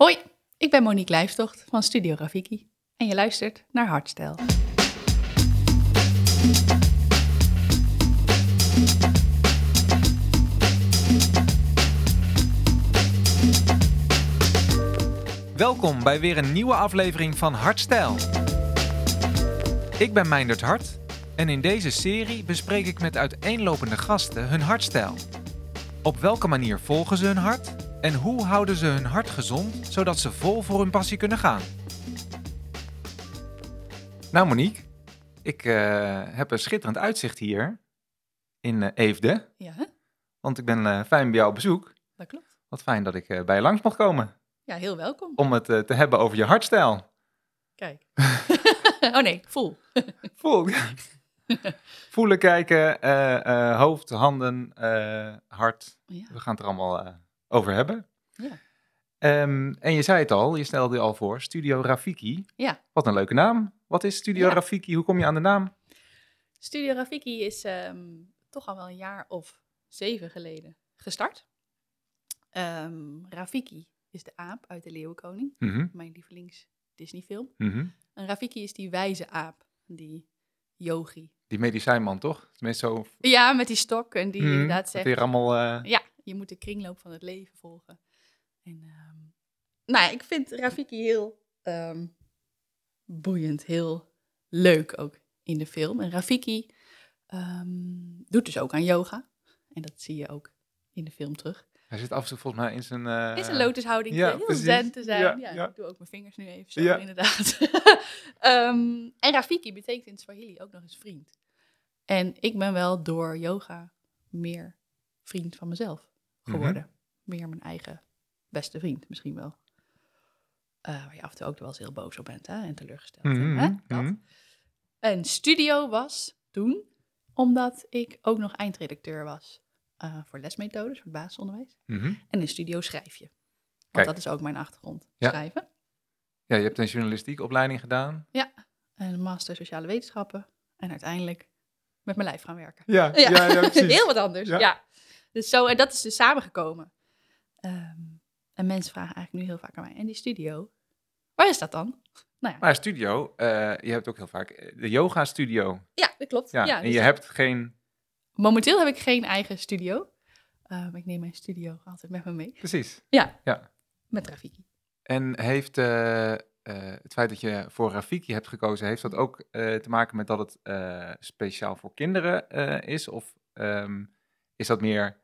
Hoi, ik ben Monique Lijfstocht van Studio Rafiki en je luistert naar Hardstyle. Welkom bij weer een nieuwe aflevering van Hardstyle. Ik ben Meindert Hart en in deze serie bespreek ik met uiteenlopende gasten hun hartstijl. Op welke manier volgen ze hun hart en hoe houden ze hun hart gezond zodat ze vol voor hun passie kunnen gaan? Nou Monique, ik eh, heb een schitterend uitzicht hier in eh, Eefde, Ja, hè? want ik ben eh, fijn bij jou op bezoek. dat klopt. Wat fijn dat ik bij je langs mocht komen Ja, heel welkom. om het te hebben over je hartstijl. Kijk. oh nee, voel. Voel. Voelen, kijken, hoofd, handen, hart. Ja. We gaan het er allemaal over hebben. Ja. Ehm, en je zei het al, je stelde je al voor, Studio Rafiki. Ja. Wat een leuke naam. Wat is Studio Ja. Rafiki? Hoe kom je aan de naam? Studio Rafiki is ehm, toch al wel een jaar of zeven geleden gestart. Ehm, Rafiki is de aap uit de Leeuwenkoning, Mhm, mijn lievelings Disney film. mhm. En Rafiki is die wijze aap, die yogi. Die medicijnman, toch? Tenminste zo... Ja, met die stok en die mhm, inderdaad dat zegt... weer allemaal... eh, Ja, je moet de kringloop van het leven volgen. En, ehm, nou, ik vind Rafiki heel ehm, boeiend, heel leuk ook in de film. En Rafiki ehm, doet dus ook aan yoga. En dat zie je ook in de film terug. hij zit af en toe volgens mij in zijn... eh, is een lotushouding, ja, heel precies. zen te zijn. Ja, Ja, ja. Ik doe ook mijn vingers nu even zo, Ja. inderdaad. En Rafiki betekent in Swahili ook nog eens vriend. En ik ben wel door yoga meer vriend van mezelf Mhm. geworden. Meer mijn eigen beste vriend misschien wel. Eh, waar je af en toe ook wel eens heel boos op bent hè? en teleurgesteld. mhm, hè? Dat. mhm. En studio was toen omdat ik ook nog eindredacteur was eh, voor lesmethodes, voor het basisonderwijs. mhm. En in studio schrijf je. Want Kijk. dat is ook mijn achtergrond, Ja. schrijven. Ja, je hebt een journalistieke opleiding gedaan. En een master sociale wetenschappen. En uiteindelijk met mijn lijf gaan werken. Ja, ja, ja, precies. heel wat anders, Ja. Ja. Dus zo, en dat is dus samengekomen. Ehm, en mensen vragen eigenlijk nu heel vaak aan mij, en die studio, waar is dat dan? Nou ja, Maar studio, eh, je hebt ook heel vaak eh, de yoga studio. ja dat klopt. Ja, Ja, en dus je hebt geen... Momenteel heb ik geen eigen studio. Ehm, ik neem mijn studio altijd met me mee. Precies. Met Rafiki. En heeft eh, eh, het feit dat je voor Rafiki hebt gekozen, heeft dat ook eh, te maken met dat het eh, speciaal voor kinderen eh, is? Of ehm, is dat meer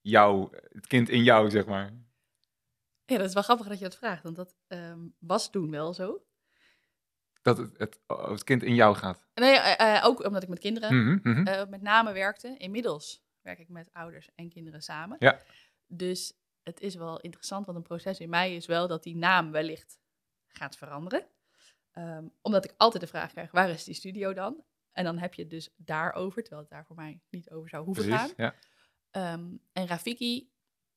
jou, het kind in jou, zeg maar? Ja, dat is wel grappig dat je dat vraagt, want dat ehm, was toen wel zo. Dat het, het, oh, het kind in jou gaat. Nee, eh, eh, ook omdat ik met kinderen Mhm, mhm. eh, met name werkte. Inmiddels werk ik met ouders en kinderen samen. Ja. Dus het is wel interessant, want een proces in mij is wel dat die naam wellicht gaat veranderen. Ehm, omdat ik altijd de vraag krijg, waar is die studio dan? En dan heb je het dus daarover, terwijl het daar voor mij niet over zou hoeven Precies, gaan. ja. Ehm, en Rafiki,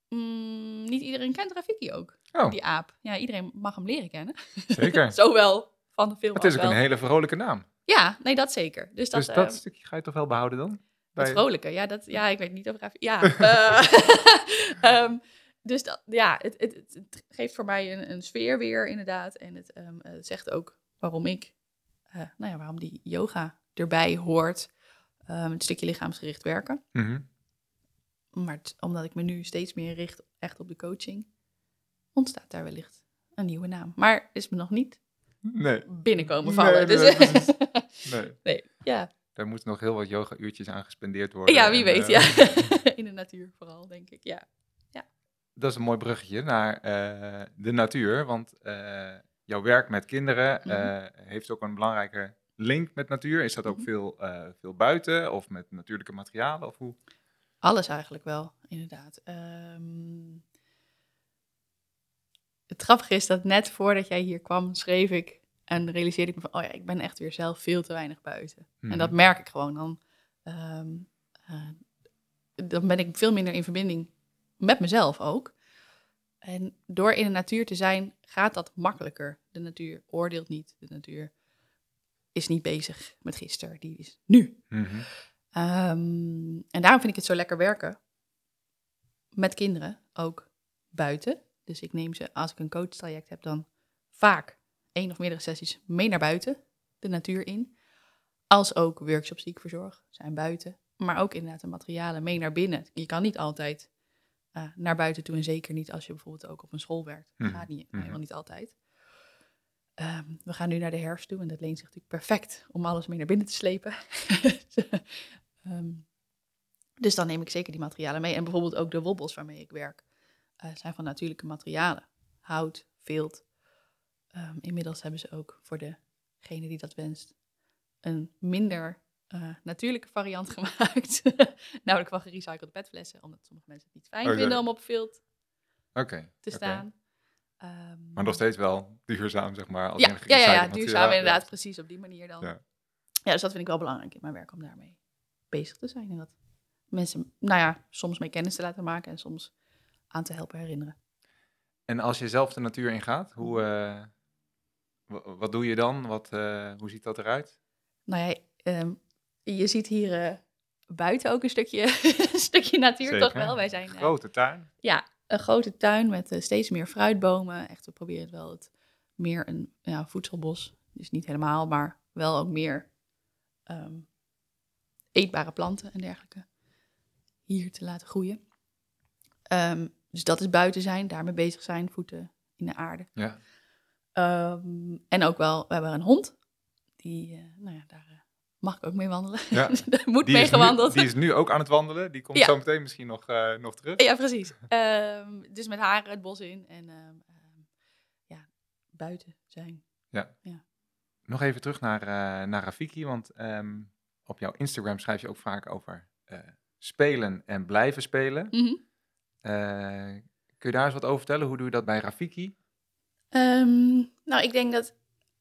mm, niet iedereen kent Rafiki ook, Oh, die aap. Ja, iedereen mag hem leren kennen. zeker. Zowel van de film Het is ook een hele vrolijke naam. Ja, nee, dat zeker. Dus dat, dus dat ehm, stukje ga je toch wel behouden dan? Het vrolijke, ja, dat, ja, ik weet niet of Rafi... Ja, eh, ehm, dus dat, ja, het, het, geeft voor mij een, een sfeer weer, inderdaad. En het eh, zegt ook waarom ik, eh, nou ja, waarom die yoga erbij hoort. Een stukje lichaamsgericht werken. Mhm. Maar omdat ik me nu steeds meer richt echt op de coaching, ontstaat daar wellicht een nieuwe naam. Maar is me nog niet Nee, binnenkomen vallen. nee, dus, nee. nee, ja. Daar moeten nog heel wat yoga-uurtjes aan gespendeerd worden. ja, wie en, weet, eh, ja. In de natuur vooral, denk ik, ja. dat is een mooi bruggetje naar eh, de natuur. Want eh, jouw werk met kinderen Mhm. heeft ook een belangrijke link met natuur. Is dat ook Mhm. veel, veel buiten of met natuurlijke materialen? Of hoe? Alles eigenlijk wel, inderdaad. Ehm, het grappige is dat net voordat jij hier kwam, schreef ik en realiseerde ik me van, oh ja, ik ben echt weer zelf veel te weinig buiten. En dat Mhm. merk ik gewoon dan. ehm, eh, dan ben ik veel minder in verbinding met mezelf ook. En door in de natuur te zijn, gaat dat makkelijker. De natuur oordeelt niet. De natuur is niet bezig met gisteren, die is nu. Mhm. Ehm, en daarom vind ik het zo lekker werken met kinderen, ook buiten. Dus ik neem ze, als ik een coachtraject heb, dan vaak één of meerdere sessies mee naar buiten, de natuur in. Als ook workshops die ik verzorg, zijn buiten. Maar ook inderdaad de materialen mee naar binnen. Je kan niet altijd uh, naar buiten toe en zeker niet als je bijvoorbeeld ook op een school werkt. Dat Mhm, gaat niet, mhm. helemaal niet altijd. Ehm, we gaan nu naar de herfst toe en dat leent zich natuurlijk perfect om alles mee naar binnen te slepen. Ehm, dus dan neem ik zeker die materialen mee. En bijvoorbeeld ook de wobbels waarmee ik werk eh, zijn van natuurlijke materialen. Hout, vilt. Ehm, inmiddels hebben ze ook voor degene die dat wenst een minder eh, natuurlijke variant gemaakt. Namelijk van gerecyclede petflessen, omdat sommige mensen het niet fijn vinden om op vilt te staan. Ehm, Maar nog steeds wel duurzaam, zeg maar. Als ja, ja, ja, duurzaam inderdaad, precies op die manier dan. Ja. Ja. dus dat vind ik wel belangrijk in mijn werk om daarmee bezig te zijn. En dat mensen, nou ja, soms mee kennis te laten maken en soms aan te helpen herinneren. En als je zelf de natuur ingaat, hoe, eh, wa- wat doe je dan? Wat, eh, hoe ziet dat eruit? Nou ja, ehm, je ziet hier eh, buiten ook een stukje, een stukje natuur, toch wel? Wij zijn eh, Grote tuin. ja, een grote tuin met eh, steeds meer fruitbomen. Echt, we proberen het wel het meer een ja, voedselbos. Dus niet helemaal, maar wel ook meer ehm, eetbare planten en dergelijke hier te laten groeien. Ehm, dus dat is buiten zijn, daarmee bezig zijn, voeten in de aarde. Ja. Ehm, en ook wel, we hebben een hond. Die, eh, nou ja, daar eh, mag ik ook mee wandelen. Ja. moet Die mee nu, die is nu ook aan het wandelen. Die komt Ja. zo meteen misschien nog, eh, nog terug. Ja, precies. Ehm, dus met haar het bos in en ehm, ehm, ja, buiten zijn. Nog even terug naar, eh, naar Rafiki, want ehm, op jouw Instagram schrijf je ook vaak over eh, spelen en blijven spelen. Mhm. Eh, kun je daar eens wat over vertellen? Hoe doe je dat bij Rafiki? Ehm, nou, ik denk dat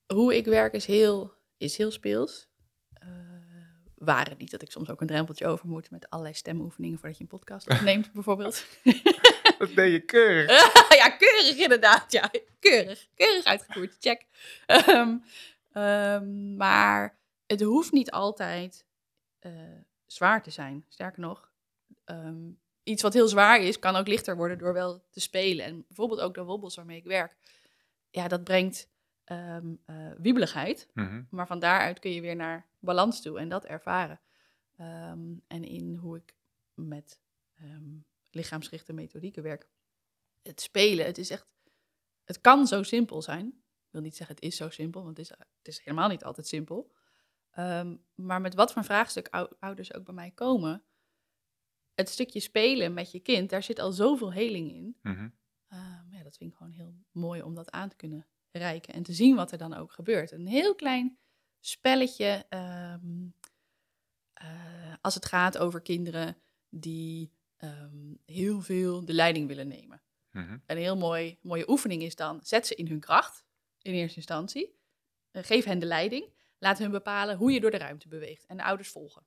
hoe ik werk is heel, is heel speels. Eh waar het niet dat ik soms ook een drempeltje over moet met allerlei stemoefeningen voordat je een podcast opneemt, bijvoorbeeld. Dat deed je keurig. ja, keurig inderdaad. Ja, keurig. Keurig uitgevoerd. Check. Ehm, ehm, maar het hoeft niet altijd eh, zwaar te zijn. Sterker nog, ehm, iets wat heel zwaar is, kan ook lichter worden door wel te spelen. En bijvoorbeeld ook de wobbels waarmee ik werk. Ja, dat brengt eh, wiebeligheid. Mhm. Maar van daaruit kun je weer naar balans toe en dat ervaren. Ehm, en in hoe ik met ehm, lichaamsgerichte methodieken werk. Het spelen, het is echt... Het kan zo simpel zijn. Ik wil niet zeggen het is zo simpel, want het is, het is helemaal niet altijd simpel. Ehm, maar met wat voor vraagstuk ou- ouders ook bij mij komen... Het stukje spelen met je kind, daar zit al zoveel heling in. Mhm. Ja, dat vind ik gewoon heel mooi om dat aan te kunnen reiken en te zien wat er dan ook gebeurt. Een heel klein spelletje ehm, eh, als het gaat over kinderen die ehm, heel veel de leiding willen nemen. Mhm. Een heel mooi, mooie oefening is dan, zet ze in hun kracht in eerste instantie. Eh, geef hen de leiding. Laat hun bepalen hoe je door de ruimte beweegt. En de ouders volgen.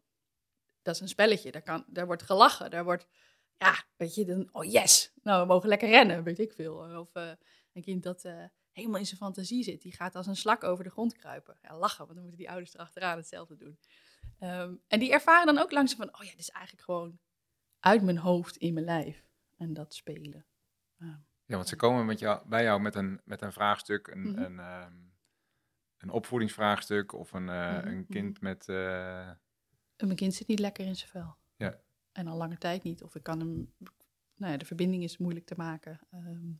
Dat is een spelletje. Daar, kan, daar wordt gelachen. Daar wordt, ja, weet je, dan, oh yes. Nou, we mogen lekker rennen, weet ik veel. Of eh, een kind dat helemaal in zijn fantasie zit. Die gaat als een slak over de grond kruipen. Ja, lachen, want dan moeten die ouders erachteraan hetzelfde doen. Ehm, en die ervaren dan ook langzaam van, oh ja, dit is eigenlijk gewoon uit mijn hoofd in mijn lijf. En dat spelen. Ja, want ze komen met jou, bij jou met een, met een vraagstuk, een, Mhm. een, ehm, een opvoedingsvraagstuk of een, eh, Mhm, een kind met... eh, En mijn kind zit niet lekker in zijn vel. Ja. En al lange tijd niet. Of ik kan hem... Nou ja, de verbinding is moeilijk te maken. Ehm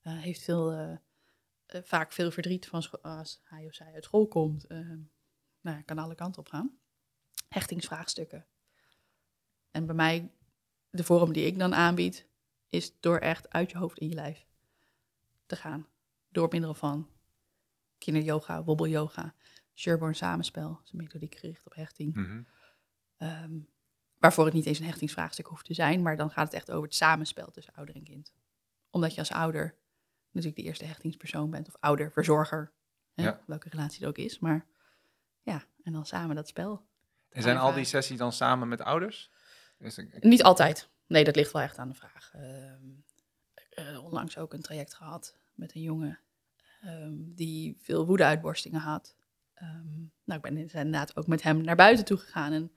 eh, heeft veel, vaak veel verdriet van als hij of zij uit school komt. Ehm nou kan alle kanten op gaan. Hechtingsvraagstukken. En bij mij, de vorm die ik dan aanbied, is door echt uit je hoofd in je lijf te gaan. Door middel van kinderyoga, wobbelyoga, Sherborne samenspel. Dat is een methodiek gericht op hechting. mhm. Ehm, waarvoor het niet eens een hechtingsvraagstuk hoeft te zijn, maar dan gaat het echt over het samenspel tussen ouder en kind. Omdat je als ouder natuurlijk de eerste hechtingspersoon bent, of ouder, verzorger, hè, Ja. welke relatie het ook is. Maar ja, en dan samen dat spel. En zijn al die sessies dan samen met ouders? Is er- Niet altijd. Nee, dat ligt wel echt aan de vraag. Ehm, eh, onlangs ook een traject gehad met een jongen ehm, die veel woedeuitborstingen had. Ehm, nou, ik ben inderdaad ook met hem naar buiten toe gegaan en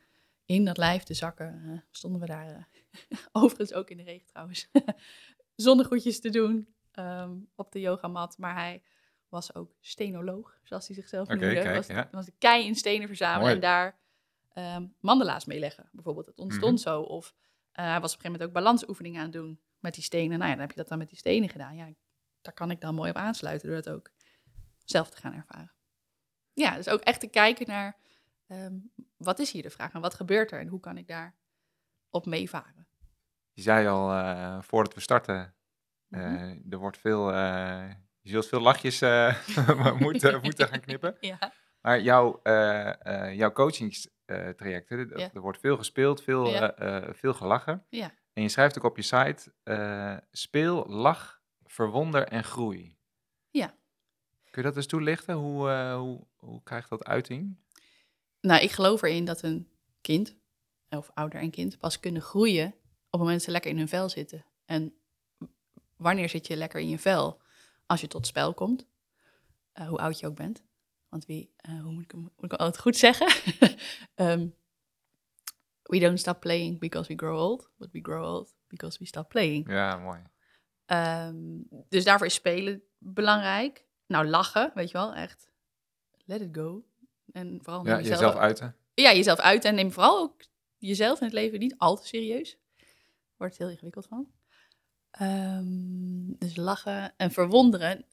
in dat lijf te zakken eh, stonden we daar, eh, overigens ook in de regen trouwens, zonnegoedjes te doen ehm, op de yogamat. Maar hij was ook stenoloog, zoals hij zichzelf noemde. kijk, was, ja. was de kei in stenen verzamelen Mooi. en daar ehm, mandala's mee leggen. Bijvoorbeeld, het ontstond Mhm. zo. Of eh, hij was op een gegeven moment ook balansoefeningen aan het doen met die stenen. Nou ja, dan heb je dat dan met die stenen gedaan. Ja, daar kan ik dan mooi op aansluiten door dat ook zelf te gaan ervaren. Ja, dus ook echt te kijken naar ehm, wat is hier de vraag en wat gebeurt er en hoe kan ik daar op meevaren. Je zei al eh, voordat we starten, eh, Mhm. er wordt veel, eh, je zult veel lachjes eh, moeten, moeten gaan knippen. Ja, Maar jouw, eh eh jouw coachingstrajecten, er, Ja. er wordt veel gespeeld, veel, Ja. eh, eh, veel gelachen. Ja. En je schrijft ook op je site, eh, speel, lach, verwonder en groei. Ja. Kun je dat eens toelichten? Hoe, eh, hoe, hoe krijgt dat uiting? Nou, ik geloof erin dat een kind, of ouder en kind, pas kunnen groeien op het moment dat ze lekker in hun vel zitten. En wanneer zit je lekker in je vel? Als je tot spel komt, eh, hoe oud je ook bent. Want wie, eh, hoe moet ik moet ik altijd goed zeggen? Ehm, we don't stop playing because we grow old, but we grow old because we stop playing. Ja, mooi. Ehm, dus daarvoor is spelen belangrijk. Nou, lachen, weet je wel, echt. Let it go. En vooral Ja, jezelf, jezelf uiten. ja, jezelf uit en neem vooral ook jezelf in het leven niet al te serieus. Wordt heel ingewikkeld van. Ehm, dus lachen en verwonderen.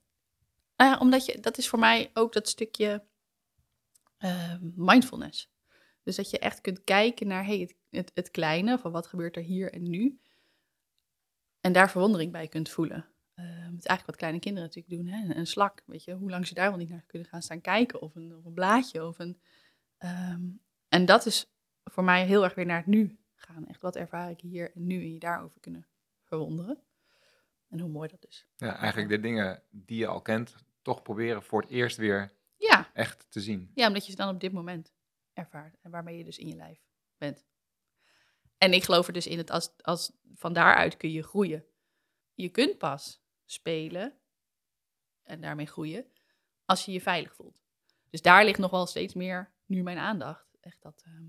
Ja, omdat je, dat is voor mij ook dat stukje ehm, mindfulness. Dus dat je echt kunt kijken naar hey, het, het, het kleine, van wat gebeurt er hier en nu. En daar verwondering bij kunt voelen. Ehm, het is eigenlijk wat kleine kinderen natuurlijk doen. Hè? Een, slak, weet je, hoe lang ze daar wel niet naar kunnen gaan staan kijken. Of een, of blaadje. Of een, en dat is voor mij heel erg weer naar het nu gaan. Echt, wat ervaar ik hier en nu en je daarover kunnen verwonderen. En hoe mooi dat is. Ja, eigenlijk de dingen die je al kent, toch proberen voor het eerst weer Ja, echt te zien. ja, omdat je ze dan op dit moment ervaart. En waarmee je dus in je lijf bent. En ik geloof er dus in dat als, als van daaruit kun je groeien. Je kunt pas spelen en daarmee groeien als je je veilig voelt. Dus daar ligt nog wel steeds meer nu mijn aandacht. Echt dat, ehm,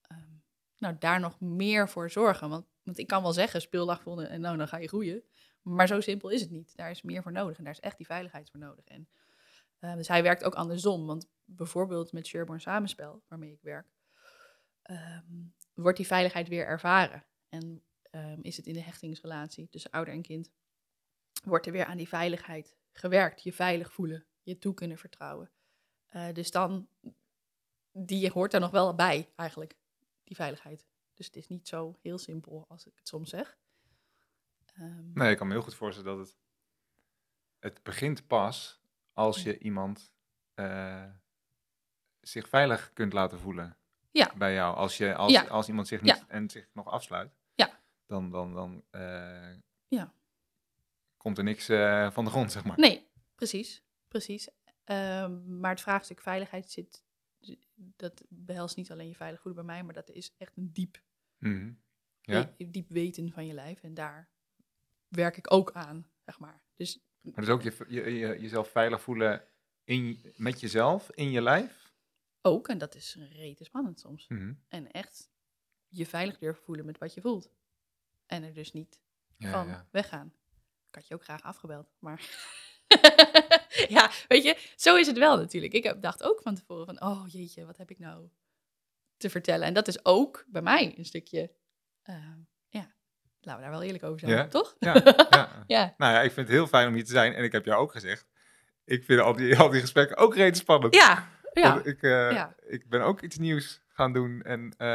ehm, nou, daar nog meer voor zorgen. Want, want ik kan wel zeggen, speel lachvonden en nou, dan ga je groeien. Maar zo simpel is het niet. Daar is meer voor nodig en daar is echt die veiligheid voor nodig. En, eh, dus hij werkt ook andersom. Want bijvoorbeeld met Sherborne Samenspel, waarmee ik werk, ehm, wordt die veiligheid weer ervaren. En ehm, is het in de hechtingsrelatie tussen ouder en kind, wordt er weer aan die veiligheid gewerkt. Je veilig voelen, je toe kunnen vertrouwen. Eh, dus dan, die hoort daar nog wel bij eigenlijk, die veiligheid. Dus het is niet zo heel simpel als ik het soms zeg. Ehm, Nee, ik kan me heel goed voorstellen dat het... Het begint pas als je iemand eh, zich veilig kunt laten voelen. Ja. Bij jou. Als, je, als, Ja. als iemand zich niet Ja. en zich nog afsluit. Ja. Dan, dan, dan Ja. komt er niks eh, van de grond, zeg maar. Nee, precies, precies. Ehm, maar het vraagstuk veiligheid zit, dat behelst niet alleen je veilig voelen bij mij, maar dat is echt een diep. Ja? we- diep weten van je lijf. En daar werk ik ook aan, zeg maar. Dus Maar dus ook je, je, je- jezelf veilig voelen in, met jezelf, in je lijf. ook, en dat is rete spannend soms. Mhm. En echt je veilig durven voelen met wat je voelt. En er dus niet Ja, van ja. weggaan. Ik had je ook graag afgebeld, maar... ja, weet je, zo is het wel natuurlijk. Ik heb, dacht ook van tevoren van, oh jeetje, wat heb ik nou te vertellen? En dat is ook bij mij een stukje, eh, ja, laten we daar wel eerlijk over zijn, Ja. toch? Ja, ja. Ja, Nou ja, ik vind het heel fijn om hier te zijn. En ik heb jou ook gezegd, ik vind al die, al die gesprekken ook reden spannend. ja, ja, Want Ik, eh, ik ben ook iets nieuws gaan doen en eh,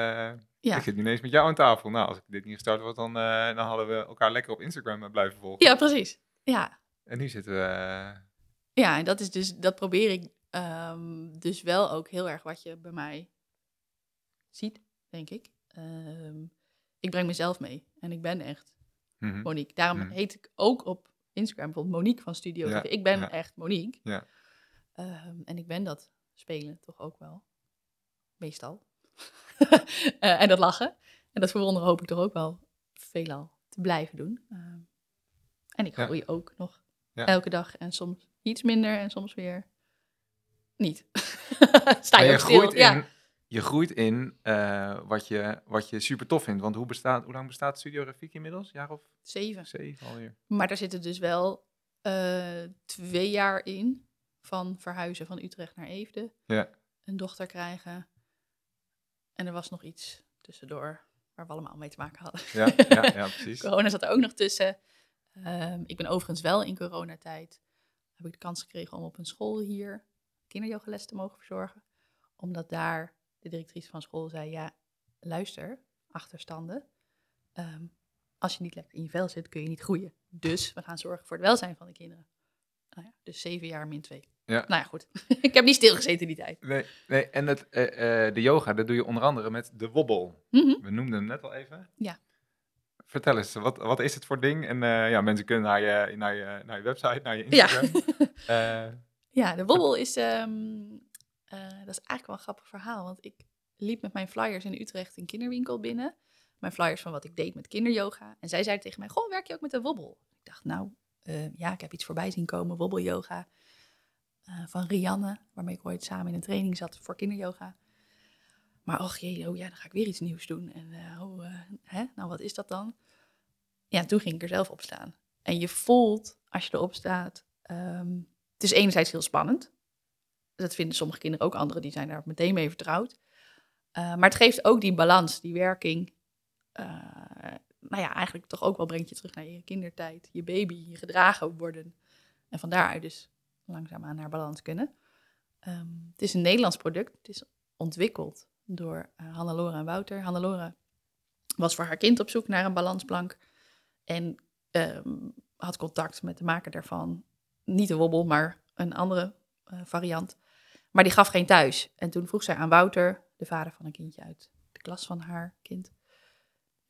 ja. ik zit nu ineens met jou aan tafel. Nou, als ik dit niet gestart was, dan, eh, dan hadden we elkaar lekker op Instagram blijven volgen. Ja, precies. Ja, En nu zitten we... ja en dat is dus, dat probeer ik ehm, dus wel ook heel erg wat je bij mij ziet, denk ik. Ehm, ik breng mezelf mee en ik ben echt mhm. Monique. Daarom Mhm. heet ik ook op Instagram bijvoorbeeld Monique van Studio. Ja. Ik ben ja. echt Monique. Ja. Ehm, en ik ben dat spelen toch ook wel. Meestal. Eh, en dat lachen. En dat verwonderen hoop ik toch ook wel veelal te blijven doen. Ehm, en ik groei ook nog elke dag. En soms iets minder en soms weer niet. Sta je je ook stil. groeit Ja. Je groeit in eh, wat, je, wat je super tof vindt. Want hoe, bestaat, hoe lang bestaat Studio Rafiki inmiddels? Jaar of Zeven. zeven alweer? Maar daar zitten dus wel eh, twee jaar in van verhuizen van Utrecht naar Eefde. Ja. Een dochter krijgen. En er was nog iets tussendoor waar we allemaal mee te maken hadden. Ja, ja, ja precies. Corona zat er ook nog tussen. Ehm, ik ben overigens wel in coronatijd. Heb ik de kans gekregen om op een school hier kinderyogales te mogen verzorgen. Omdat daar de directrice van school zei, ja, luister, achterstanden. Ehm, als je niet lekker in je vel zit, kun je niet groeien. Dus we gaan zorgen voor het welzijn van de kinderen. Nou ja, dus zeven jaar min twee. Ja. Nou ja, goed. ik heb niet stilgezeten die tijd. Nee, nee en het, eh, eh, de yoga, dat doe je onder andere met de wobbel. Mhm. We noemden hem net al even. Ja. Vertel eens, wat, wat is het voor ding? En eh, ja, mensen kunnen naar je, naar je, naar je website, naar je Ja. Instagram. Eh, Ja, de wobbel is, ehm, eh, dat is eigenlijk wel een grappig verhaal. Want ik liep met mijn flyers in Utrecht een kinderwinkel binnen. Mijn flyers van wat ik deed met kinderyoga. En zij zei tegen mij, goh, werk je ook met de wobbel? Ik dacht, nou, eh, ja, ik heb iets voorbij zien komen, wobbelyoga. eh, van Rianne, waarmee ik ooit samen in een training zat voor kinderyoga. Maar och jee, oh ja, dan ga ik weer iets nieuws doen. En oh, hè? nou wat is dat dan? Ja, toen ging ik er zelf op staan. En je voelt, als je erop staat, ehm, het is enerzijds heel spannend. Dat vinden sommige kinderen ook, anderen die zijn daar meteen mee vertrouwd. Eh, maar het geeft ook die balans, die werking. eh, nou ja, eigenlijk toch ook wel brengt je terug naar je kindertijd, je baby, je gedragen worden. En van daaruit dus langzaamaan naar balans kunnen. Ehm, het is een Nederlands product. Het is ontwikkeld door uh, Hannelore en Wouter. Hannelore was voor haar kind op zoek naar een balansplank. En ehm, had contact met de maker daarvan. Niet de wobbel, maar een andere variant. Maar die gaf geen thuis. En toen vroeg zij aan Wouter, de vader van een kindje uit de klas van haar kind.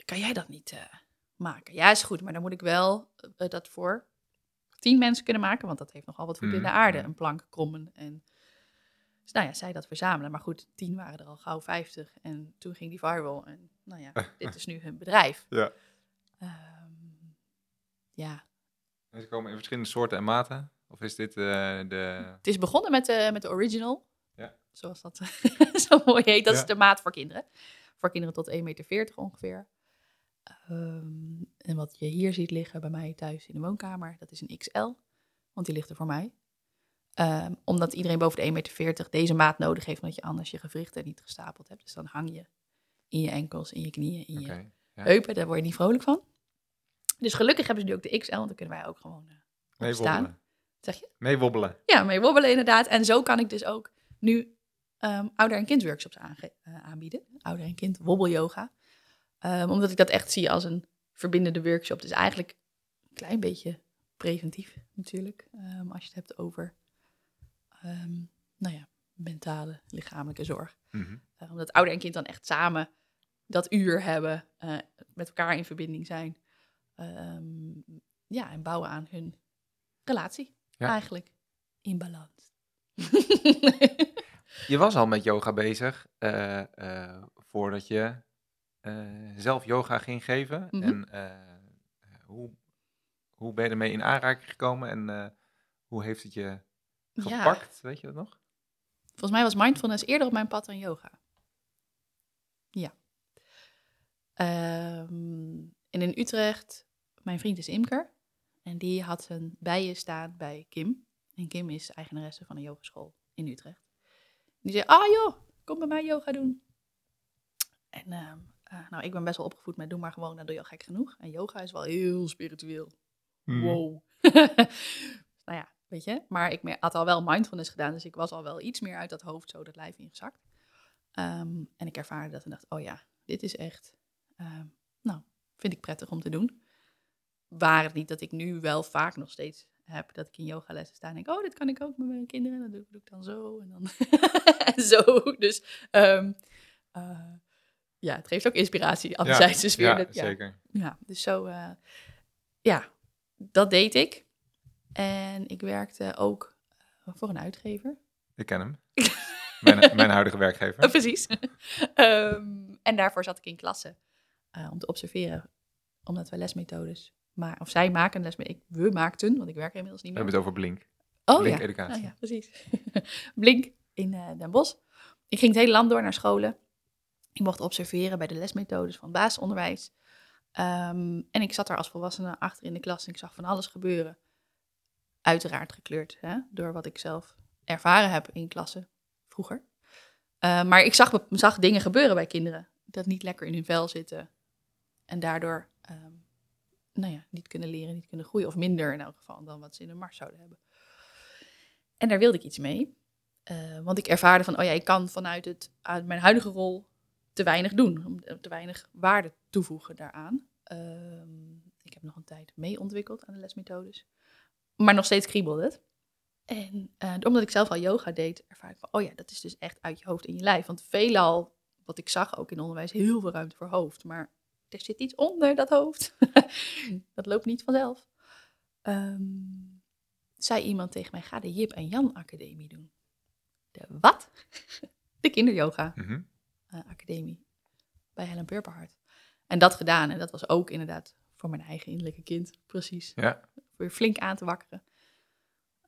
Kan jij dat niet eh, maken? Ja, is goed, maar dan moet ik wel eh, dat voor tien mensen kunnen maken. Want dat heeft nogal wat voet in de Mhm, aarde. Een plank krommen. En dus nou ja, zij dat verzamelen. Maar goed, tien waren er al gauw vijftig. En toen ging die viral. En nou ja, dit is nu hun bedrijf. Ja. Ehm, ja, en ze komen in verschillende soorten en maten? Of is dit eh, de... Het is begonnen met de, met de original. Ja. Zoals dat zo mooi heet. Dat Ja. is de maat voor kinderen. Voor kinderen tot 1,40 meter ongeveer. Ehm, en wat je hier ziet liggen bij mij thuis in de woonkamer, dat is een XL. Want die ligt er voor mij. Ehm, omdat iedereen boven de 1,40 meter deze maat nodig heeft, omdat je anders je gewrichten niet gestapeld hebt. Dus dan hang je in je enkels, in je knieën, in je Ja. heupen. Daar word je niet vrolijk van. Dus gelukkig hebben ze nu ook de XL, want dan kunnen wij ook gewoon... eh, Mee opstaan. Zeg je? Mee wobbelen. Ja, mee wobbelen inderdaad. En zo kan ik dus ook nu ehm, ouder- en kindworkshops aange- eh, aanbieden. Ouder- en kind wobbelyoga. Ehm, omdat ik dat echt zie als een verbindende workshop. Dus eigenlijk een klein beetje preventief natuurlijk. ehm, als je het hebt over, nou ja, mentale, lichamelijke zorg. Mhm. Eh, omdat ouder en kind dan echt samen dat uur hebben, eh, met elkaar in verbinding zijn. Ja, en bouwen aan hun relatie Ja. eigenlijk. In balans. Je was al met yoga bezig eh, eh, voordat je eh, zelf yoga ging geven. Mhm. En hoe, hoe ben je ermee in aanraking gekomen en hoe heeft het je ja, gepakt? Weet je dat nog? volgens mij was mindfulness eerder op mijn pad dan yoga. Ja. Ehm, en in Utrecht, mijn vriend is imker. En die had zijn bijen staan bij Kim. En Kim is eigenaresse van een yogeschool in Utrecht. Die zei, ah joh, kom bij mij yoga doen. En ehm, eh, nou, ik ben best wel opgevoed met doe maar gewoon, dan doe je al gek genoeg. En yoga is wel heel spiritueel. Mhm. Wow. nou ja, weet je. Maar ik had al wel mindfulness gedaan, dus ik was al wel iets meer uit dat hoofd zo dat lijf ingezakt. Ehm, en ik ervaarde dat en dacht, oh ja, dit is echt, ehm, nou, vind ik prettig om te doen. Waar het niet dat ik nu wel vaak nog steeds heb dat ik in yogalessen sta en denk, oh, dit kan ik ook met mijn kinderen. Dat doe, doe ik dan zo en dan en zo. Dus ehm, eh, ja, het geeft ook inspiratie. Anderzijds dus weer ja, dat, ja, zeker. ja, dus zo, eh, ja, dat deed ik. En ik werkte ook eh, voor een uitgever. Ik ken hem. mijn, mijn huidige werkgever. Precies. Ehm, en daarvoor zat ik in klasse eh, om te observeren, omdat wij lesmethodes, maar of zij maken les ik, we maakten, want ik werk er inmiddels niet We meer. hebben het over Blink. oh Blink ja, Educatie. Nou ja, precies. Blink in eh, Den Bosch. ik ging het hele land door naar scholen. Ik mocht observeren bij de lesmethodes van basisonderwijs. Ehm, en ik zat daar als volwassene achter in de klas en ik zag van alles gebeuren. Uiteraard gekleurd hè, door wat ik zelf ervaren heb in klassen vroeger. Uh, maar ik zag, zag dingen gebeuren bij kinderen. Dat niet lekker in hun vel zitten. En daardoor um, nou ja, niet kunnen leren, niet kunnen groeien. Of minder in elk geval dan wat ze in een mars zouden hebben. En daar wilde ik iets mee. Uh, want ik ervaarde van, oh ja, ik kan vanuit, het, mijn huidige rol te weinig doen. Te weinig waarde toevoegen daaraan. Uh, ik heb nog een tijd mee ontwikkeld aan de lesmethodes. Maar nog steeds kriebelde het. En uh, omdat ik zelf al yoga deed, ervaar ik van, oh ja, dat is dus echt uit je hoofd in je lijf. Want veelal, wat ik zag ook in onderwijs, heel veel ruimte voor hoofd. Maar er zit iets onder dat hoofd. dat loopt niet vanzelf. Um, zei iemand tegen mij, ga de Jip en Jan Academie doen. De wat? de kinderyoga mm -hmm. uh, academie bij Helen Purperhart. En dat gedaan. En dat was ook inderdaad voor mijn eigen innerlijke kind, precies. Ja. Weer flink aan te wakkeren.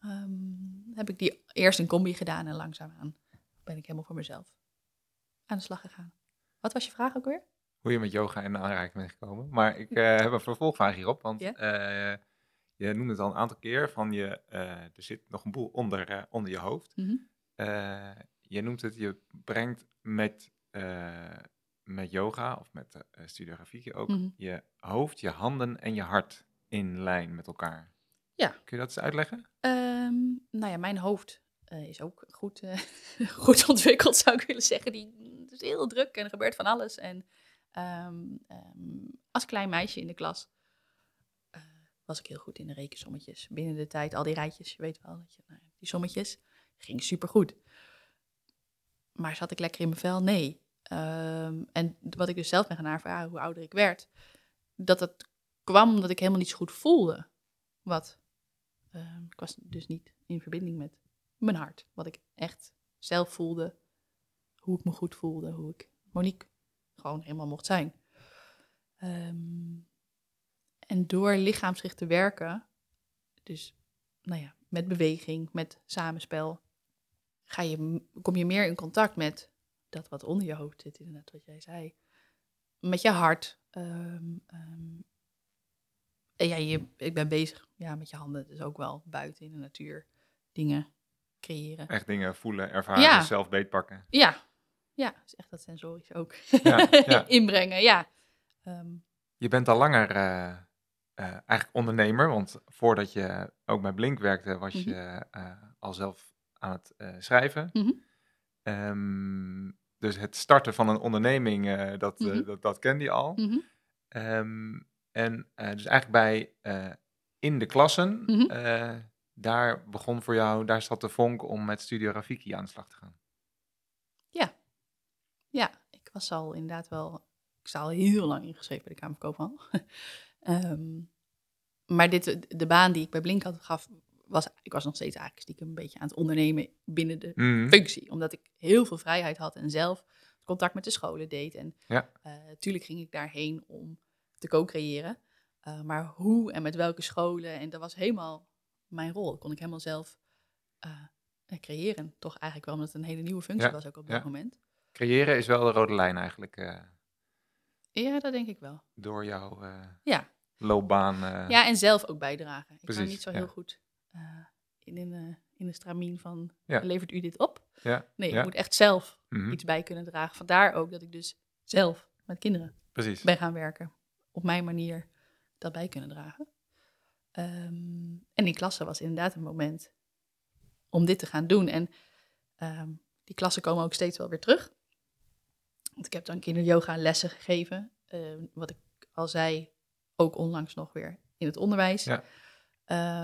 Um, heb ik die eerst in combi gedaan en langzaamaan ben ik helemaal voor mezelf aan de slag gegaan. Wat was je vraag ook weer? Hoe je met yoga in aanraking bent gekomen. Maar ik uh, heb een vervolgvraag hierop, want yeah? uh, je noemde het al een aantal keer van je, uh, er zit nog een boel onder, onder je hoofd. Mm -hmm. je noemt het, je brengt met, met yoga of met studiografiek ook mm -hmm. je hoofd, je handen en je hart in lijn met elkaar. Ja. Kun je dat eens uitleggen? Um, nou ja, mijn hoofd uh, is ook goed, uh, goed ontwikkeld, zou ik willen zeggen. Die is heel druk en er gebeurt van alles. En um, um, als klein meisje in de klas uh, was ik heel goed in de rekensommetjes. Binnen de tijd, al die rijtjes, je weet wel, dat je, nou, die sommetjes, ging supergoed. Maar zat ik lekker in mijn vel? Nee. en wat ik dus zelf ben gaan ervaren, hoe ouder ik werd, dat het kwam omdat ik helemaal niet zo goed voelde wat ik was dus niet in verbinding met mijn hart. Wat ik echt zelf voelde. Hoe ik me goed voelde. Hoe ik Monique gewoon helemaal mocht zijn. Um, en door lichaamsgericht te werken, dus nou ja, met beweging, met samenspel, ga je, kom je meer in contact met dat wat onder je hoofd zit, inderdaad, wat jij zei. Met je hart. Um, um, ja, je, ik ben bezig ja, met je handen, dus ook wel buiten in de natuur dingen creëren. Echt dingen voelen, ervaren, ja. zelf beetpakken. Ja, ja, is echt dat sensorisch ook. Ja, ja. Inbrengen, ja. Um, je bent al langer uh, uh, eigenlijk ondernemer, want voordat je ook bij Blink werkte, was mm -hmm. je uh, al zelf aan het schrijven. Mm -hmm. um, dus het starten van een onderneming, dat, mm -hmm. dat, dat kende je al. Um, en dus eigenlijk bij in de klassen, daar begon voor jou, daar zat de vonk om met Studio Rafiki aan de slag te gaan. Ja, ik was al inderdaad wel, ik sta al heel lang ingeschreven bij de Kamer van Koophandel. um, maar dit, de baan die ik bij Blink had gaf, was, ik was nog steeds eigenlijk stiekem een beetje aan het ondernemen binnen de mm -hmm. functie. Omdat ik heel veel vrijheid had en zelf contact met de scholen deed. En ja. natuurlijk ging ik daarheen om te co-creëren. Uh, maar hoe en met welke scholen, en dat was helemaal mijn rol. Dat kon ik helemaal zelf uh, creëren. Toch eigenlijk wel, omdat het een hele nieuwe functie ja, was ook op dat ja. moment. Creëren is wel de rode lijn eigenlijk. Uh, ja, dat denk ik wel. Door jouw ja. loopbaan. ja, en zelf ook bijdragen. Ik ben niet zo heel goed in, in, in de stramien van, levert u dit op? Nee, ik moet echt zelf mm -hmm. iets bij kunnen dragen. Vandaar ook dat ik dus zelf met kinderen Precies. ben gaan werken op mijn manier dat bij kunnen dragen. Um, en in klassen was inderdaad een moment om dit te gaan doen. En um, die klassen komen ook steeds wel weer terug. Want ik heb dan kinderyoga lessen gegeven. Uh, wat ik al zei, ook onlangs nog weer in het onderwijs. Ja.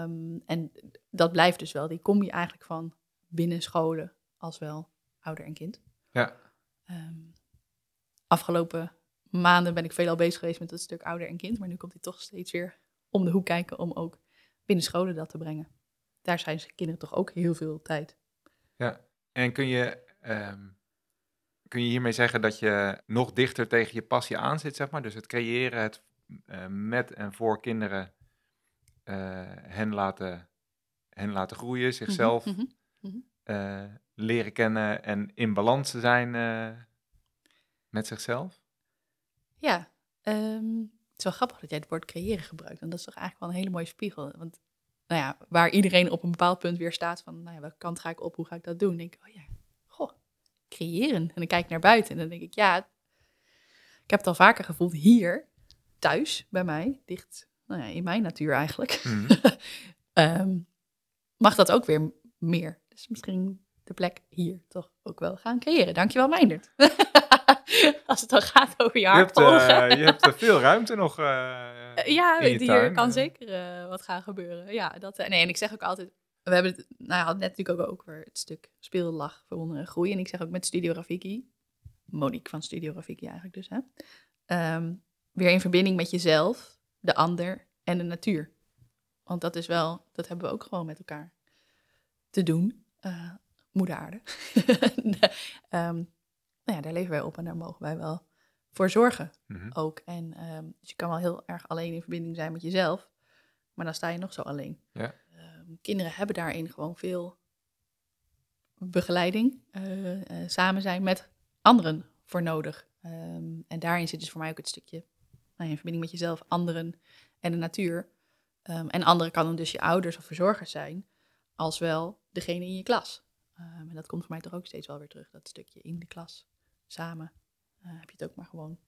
Um, en dat blijft dus wel. Die kom je eigenlijk van binnen scholen als wel ouder en kind. Ja. afgelopen maanden ben ik veelal bezig geweest met het stuk ouder en kind. Maar nu komt hij toch steeds weer om de hoek kijken om ook binnen scholen dat te brengen. Daar zijn kinderen toch ook heel veel tijd. Ja, en kun je, um, kun je hiermee zeggen dat je nog dichter tegen je passie aan zit, zeg maar? Dus het creëren, het uh, met en voor kinderen uh, hen, laten, hen laten groeien, zichzelf mm -hmm, mm -hmm. eh, leren kennen en in balans te zijn eh, met zichzelf? Ja, ehm, het is wel grappig dat jij het woord creëren gebruikt. En dat is toch eigenlijk wel een hele mooie spiegel. Want nou ja, waar iedereen op een bepaald punt weer staat van, nou ja, welke kant ga ik op, hoe ga ik dat doen? Denk ik, oh ja, creëren. En dan kijk ik naar buiten en dan denk ik, ja, ik heb het al vaker gevoeld hier, thuis, bij mij, dicht nou ja, in mijn natuur eigenlijk. Mhm. Ehm, mag dat ook weer meer. Dus misschien de plek hier toch ook wel gaan creëren. Dankjewel, Meindert. Als het dan gaat over je hart eh, je hebt eh, veel ruimte nog. eh, Eh, ja, hier kan eh. zeker eh, wat gaan gebeuren. Ja, dat, eh, nee, en ik zeg ook altijd... We hebben het nou, ja, net natuurlijk ook over het stuk speellach, verwonderen en groei. En ik zeg ook met Studio Rafiki, Monique van Studio Rafiki eigenlijk dus, hè. ehm, weer in verbinding met jezelf, de ander en de natuur. Want dat is wel, dat hebben we ook gewoon met elkaar te doen. Eh, moeder aarde. Ehm, nou ja, daar leven wij op en daar mogen wij wel voor zorgen mhm. ook. En ehm, dus je kan wel heel erg alleen in verbinding zijn met jezelf, maar dan sta je nog zo alleen. Ja. Ehm, kinderen hebben daarin gewoon veel begeleiding, eh, eh, samen zijn met anderen voor nodig. Ehm, en daarin zit dus voor mij ook het stukje nou in verbinding met jezelf, anderen en de natuur. Ehm, en anderen kan dan dus je ouders of verzorgers zijn, als wel degene in je klas. Ehm, en dat komt voor mij toch ook steeds wel weer terug, dat stukje in de klas, samen. eh, heb je het ook maar gewoon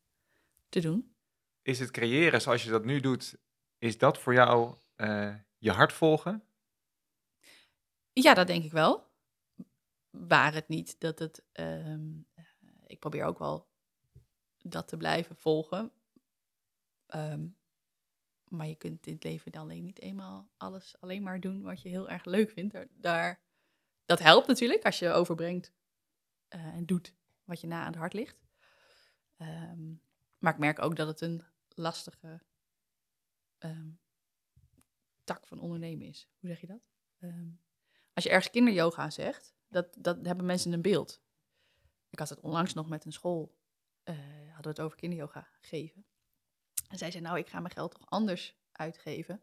te doen. Is het creëren zoals je dat nu doet, is dat voor jou eh, je hart volgen? Ja, dat denk ik wel. Waar het niet dat het. ehm, eh, ik probeer ook wel dat te blijven volgen. Ehm, maar je kunt in het leven dan alleen niet eenmaal alles alleen maar doen wat je heel erg leuk vindt. Daar, daar- dat helpt natuurlijk als je overbrengt eh, en doet wat je na aan het hart ligt. Ehm, maar ik merk ook dat het een lastige tak van ondernemen is. Hoe zeg je dat? Ehm, als je ergens kinderyoga zegt, dat, dat hebben mensen een beeld. Ik had het onlangs nog met een school, eh, hadden we het over kinderyoga geven. En zij zei, nou, ik ga mijn geld toch anders uitgeven.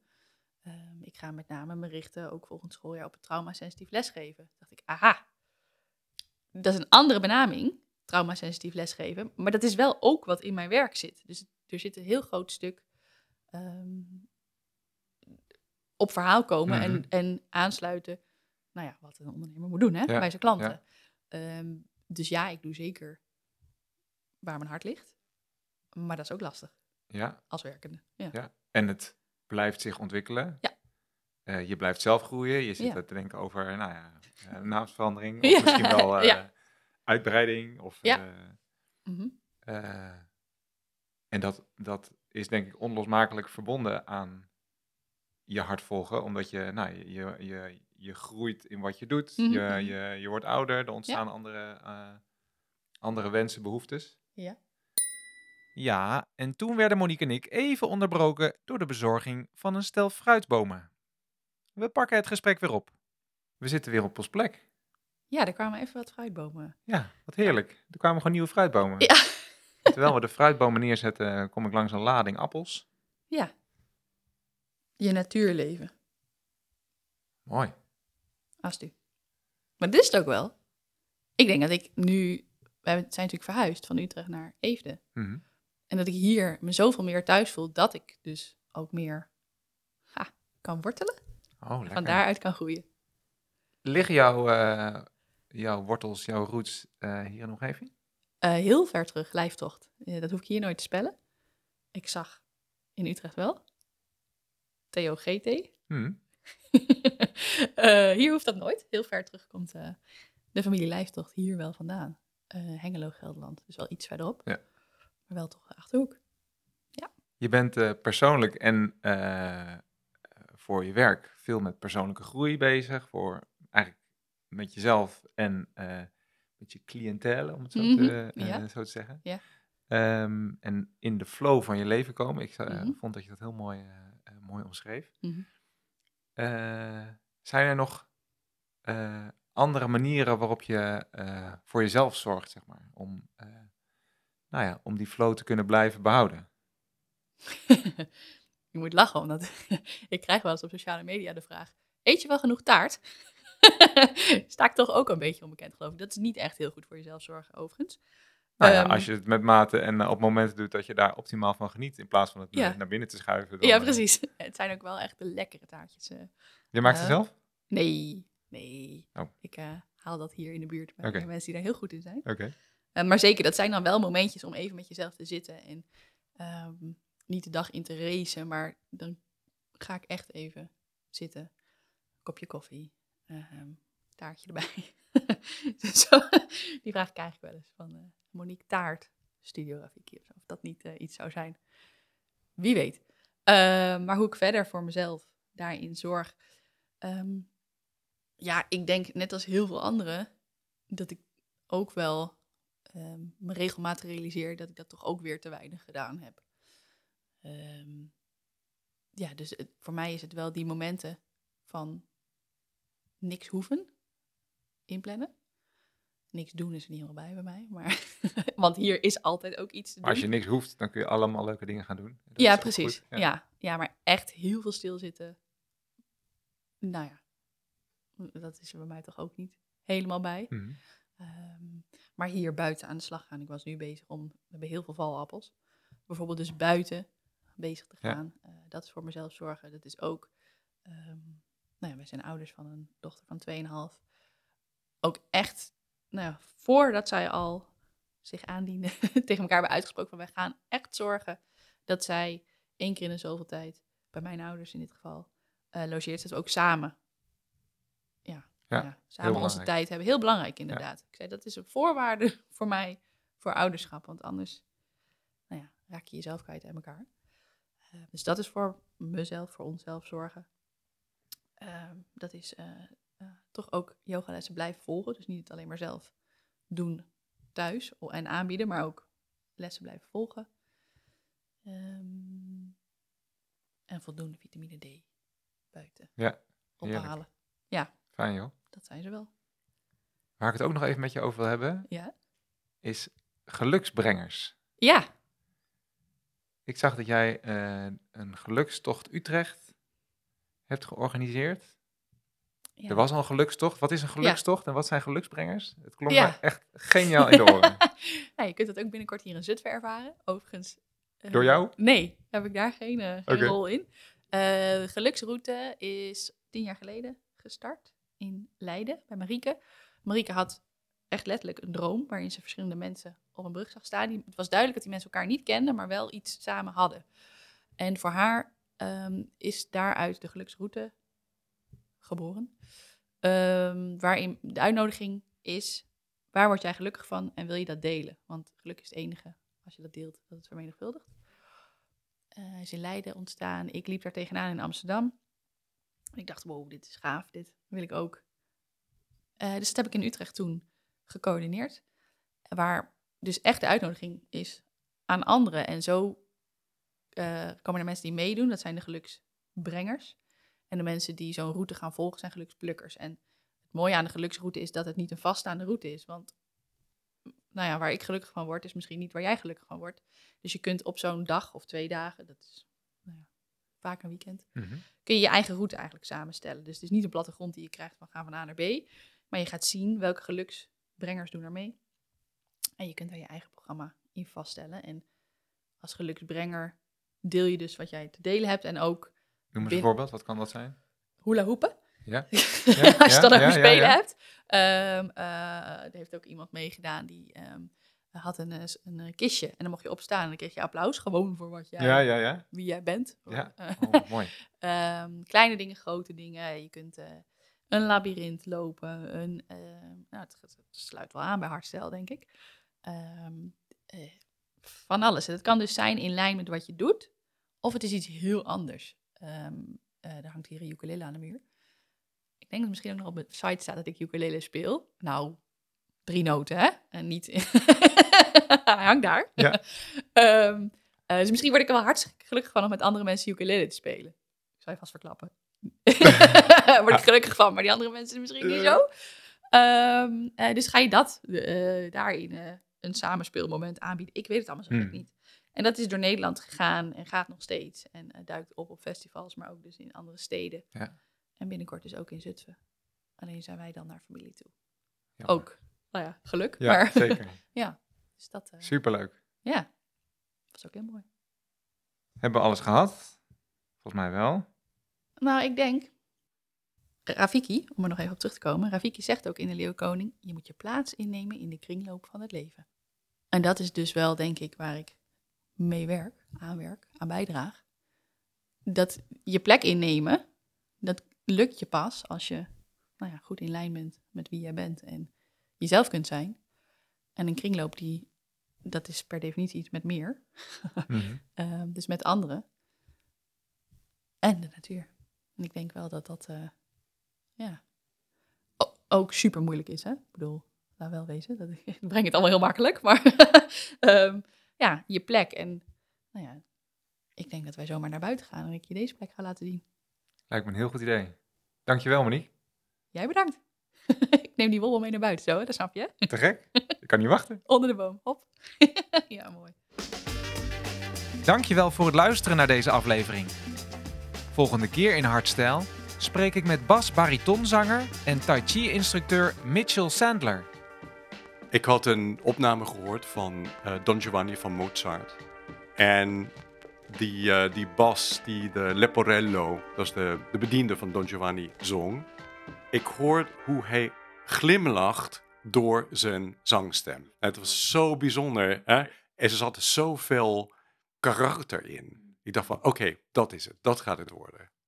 Ehm, ik ga met name me richten, ook volgend schooljaar, op het traumasensitief lesgeven. Toen dacht ik, aha, dat is een andere benaming, traumasensitief lesgeven. Maar dat is wel ook wat in mijn werk zit. Dus er zit een heel groot stuk ehm, op verhaal komen Mhm. en, en aansluiten. Nou ja, wat een ondernemer moet doen hè, Ja, bij zijn klanten. ja. Ehm, dus ja, ik doe zeker waar mijn hart ligt. Maar dat is ook lastig Ja, als werkende. Ja. ja. En het blijft zich ontwikkelen. Ja. Eh, je blijft zelf groeien. Je zit te denken over, nou ja, eh, naamsverandering. Of Ja, misschien wel eh, uitbreiding. Of, Ja. Mhm. en dat, dat is denk ik onlosmakelijk verbonden aan je hart volgen. Omdat je, nou, je, je, je, je groeit in wat je doet. Mhm, je, je, je wordt ouder. Er ontstaan andere, eh, andere wensen, behoeftes. Ja. Ja, en toen werden Monique en ik even onderbroken door de bezorging van een stel fruitbomen. We pakken het gesprek weer op. We zitten weer op ons plek. ja, er kwamen even wat fruitbomen. Ja, wat heerlijk. Er kwamen gewoon nieuwe fruitbomen. Ja. Terwijl we de fruitbomen neerzetten, kom ik langs een lading appels. Ja. Je natuurleven, Mooi. U. Maar dit is het ook wel. Ik denk dat ik nu... We zijn natuurlijk verhuisd van Utrecht naar Eefde. Mhm. En dat ik hier me zoveel meer thuis voel, dat ik dus ook meer ha, kan wortelen. Oh, van daaruit kan groeien. Liggen jouw, eh, jouw wortels, jouw roots eh, hier in de omgeving? Eh, heel ver terug, lijftocht. Dat hoef ik hier nooit te spellen. Ik zag in Utrecht wel. Theo GT. Eh, hier hoeft dat nooit. Heel ver terug komt eh, de familie Lijftocht hier wel vandaan. Eh, Hengelo, Gelderland. Dus wel iets verderop. Ja. Maar wel toch Achterhoek. Je bent persoonlijk en voor je werk veel met persoonlijke groei bezig. Voor eigenlijk met jezelf en met je cliëntele, om het zo, te, Mhm, ja. zo te zeggen. Ja. Ehm, en in de flow van je leven komen. Ik Mhm. vond dat je dat heel mooi, mooi omschreef. Eh, zijn er nog eh, andere manieren waarop je eh, voor jezelf zorgt, zeg maar, om, eh, nou ja, om die flow te kunnen blijven behouden? je moet lachen, omdat ik krijg wel eens op sociale media de vraag... Eet je wel genoeg taart? sta ik toch ook een beetje onbekend, geloof ik. Dat is niet echt heel goed voor jezelf zorgen, overigens. Nou ja, Ehm, als je het met mate en eh, op momenten doet dat je daar optimaal van geniet, in plaats van het Ja. naar- binnen te schuiven. dan, ja, eh, precies. Het zijn ook wel echt de lekkere taartjes. eh. Je maakt ze Eh, zelf? Nee, nee. Oh. Ik eh, haal dat hier in de buurt bij mensen die daar heel goed in zijn. Oké. Eh, maar zeker, dat zijn dan wel momentjes om even met jezelf te zitten. En ehm, niet de dag in te racen, maar dan ga ik echt even zitten. Kopje koffie, ehm, taartje erbij. Zo, die vraag ik eigenlijk wel eens van eh, Monique Taart, Studio Rafiki. Of, dat niet eh, iets zou zijn. Wie weet. Eh, maar hoe ik verder voor mezelf daarin zorg. ehm, ja, ik denk net als heel veel anderen dat ik ook wel ehm, me regelmatig realiseer dat ik dat toch ook weer te weinig gedaan heb. Ehm, ja, dus voor mij is het wel die momenten van niks hoeven inplannen. Niks doen is er niet helemaal bij bij mij, maar want hier is altijd ook iets te Maar als je doen. niks hoeft, dan kun je allemaal leuke dingen gaan doen. Dat Ja, precies. Ja. Ja, maar echt heel veel stilzitten. Nou ja, dat is er bij mij toch ook niet helemaal bij. Mhm. Ehm, maar hier buiten aan de slag gaan. Ik was nu bezig om, we hebben heel veel valappels. Bijvoorbeeld dus buiten bezig te Ja. gaan. Eh, dat is voor mezelf zorgen. Dat is ook, ehm, nou ja, wij zijn ouders van een dochter van 2,5. Ook echt, nou ja, voordat zij al zich aandienen, tegen elkaar hebben uitgesproken van wij gaan echt zorgen dat zij één keer in de zoveel tijd, bij mijn ouders in dit geval, eh, logeert. Dat we ook samen, ja, Ja, ja, samen onze tijd hebben. Heel belangrijk inderdaad. Ik zei, dat is een voorwaarde voor mij, voor ouderschap. Want anders nou ja, raak je jezelf kwijt uit elkaar. Eh, dus dat is voor mezelf, voor onszelf zorgen. Ehm, dat is eh, toch ook yogalessen blijven volgen. Dus niet het alleen maar zelf doen thuis en aanbieden, maar ook lessen blijven volgen. Ehm, en voldoende vitamine D buiten Ja, heerlijk. ophalen. Fijn joh. Dat zijn ze wel. Waar ik het ook nog even met je over wil hebben, Ja. is geluksbrengers. Ja, Ik zag dat jij eh, een gelukstocht Utrecht hebt georganiseerd. Ja. Er was al een gelukstocht. Wat is een gelukstocht en wat zijn geluksbrengers? Het klonk me echt geniaal in de oren. Nou, je kunt dat ook binnenkort hier in Zutphen ervaren. Overigens. eh, Door jou? Nee, heb ik daar geen, eh, geen rol in. De geluksroute is tien jaar geleden gestart in Leiden bij Marieke. Marieke had echt letterlijk een droom waarin ze verschillende mensen op een brug zag staan. Het was duidelijk dat die mensen elkaar niet kenden, maar wel iets samen hadden. En voor haar ehm, is daaruit de geluksroute geboren. Ehm, waarin de uitnodiging is, waar word jij gelukkig van en wil je dat delen? Want geluk is het enige, als je dat deelt, dat het vermenigvuldigt. Eh is in Leiden ontstaan. Ik liep daar tegenaan in Amsterdam. Ik dacht, wow, dit is gaaf, dit wil ik ook. Eh, dus dat heb ik in Utrecht toen gecoördineerd. Waar dus echt de uitnodiging is aan anderen. En zo eh, komen er mensen die meedoen, dat zijn de geluksbrengers. En de mensen die zo'n route gaan volgen zijn geluksplukkers. En het mooie aan de geluksroute is dat het niet een vaststaande route is. Want nou ja, waar ik gelukkig van word, is misschien niet waar jij gelukkig van wordt. Dus je kunt op zo'n dag of twee dagen, dat is nou ja, vaak een weekend, Mhm. kun je je eigen route eigenlijk samenstellen. Dus het is niet een plattegrond die je krijgt van gaan van A naar B. Maar je gaat zien welke geluksbrengers doen er mee. En je kunt daar je eigen programma in vaststellen. En als geluksbrenger deel je dus wat jij te delen hebt. En ook Noem eens een voorbeeld, wat kan dat zijn? hula hoepen. Ja? Als je dan over spelen hebt. Ehm, eh, er heeft ook iemand meegedaan die ehm, had een, eh, een, eh, kistje. En dan mocht je opstaan en dan kreeg je applaus. Gewoon voor wat jij, Ja, ja, ja. wie jij bent. Ja. Oh, mooi. Ehm, kleine dingen, grote dingen. Je kunt een labyrint lopen. Een, nou, het, het sluit wel aan bij hardstyle, denk ik. Van alles. Het kan dus zijn in lijn met wat je doet. Of het is iets heel anders. Ehm er hangt hier een ukulele aan de muur. Ik denk dat misschien ook nog op de site staat dat ik ukulele speel. Nou, drie noten, hè? En niet... Hij hangt daar. Ja. Ehm, eh, dus misschien word ik er wel hartstikke gelukkig van om met andere mensen ukulele te spelen. Ik zal je vast verklappen. word ik gelukkig van, maar die andere mensen misschien niet zo. Ehm, eh, dus ga je dat eh, daarin eh, een samenspeelmoment aanbieden. Ik weet het allemaal zo Hmm. niet. En dat is door Nederland gegaan en gaat nog steeds. En eh, duikt op op festivals, maar ook dus in andere steden. Ja. En binnenkort dus ook in Zutphen. Alleen zijn wij dan naar familie toe. Ook, nou ja, geluk. Ja, maar zeker. ja, dus dat, eh, Superleuk. ja, was ook heel mooi. Hebben we alles gehad? Volgens mij wel. Nou, ik denk, Rafiki, om er nog even op terug te komen, Rafiki zegt ook in de Leeuwkoning, je moet je plaats innemen in de kringloop van het leven. En dat is dus wel, denk ik, waar ik mee werk, aan werk, aan bijdraag. Dat je plek innemen, dat lukt je pas als je nou ja, goed in lijn bent met wie jij bent en jezelf kunt zijn. En een kringloop, die, dat is per definitie iets met meer, Mhm. Ehm, dus met anderen. En de natuur. En ik denk wel dat dat, eh, ja, o- ook super moeilijk is, hè? Ik bedoel, laat wel wezen, dat ik breng het allemaal heel makkelijk, maar ehm, ja, je plek. En nou ja, ik denk dat wij zomaar naar buiten gaan en ik je deze plek ga laten zien. Lijkt me een heel goed idee. Dankjewel, Monique. Jij bedankt. ik neem die wol mee naar buiten, zo, hè? dat snap je? Te gek. Ik kan niet wachten. Onder de boom, hop. ja, mooi. Dankjewel voor het luisteren naar deze aflevering. Volgende keer in Hardstyle spreek ik met bas-baritonzanger en tai chi-instructeur Mitchell Sandler. Ik had een opname gehoord van eh, Don Giovanni van Mozart. En die, eh, die bas, die de Leporello, dat is de, de bediende van Don Giovanni, zong. Ik hoor hoe hij glimlacht door zijn zangstem. Het was zo bijzonder. Hè? En er zat zoveel karakter in. Ik dacht van, oké, dat is het. Dat gaat het worden.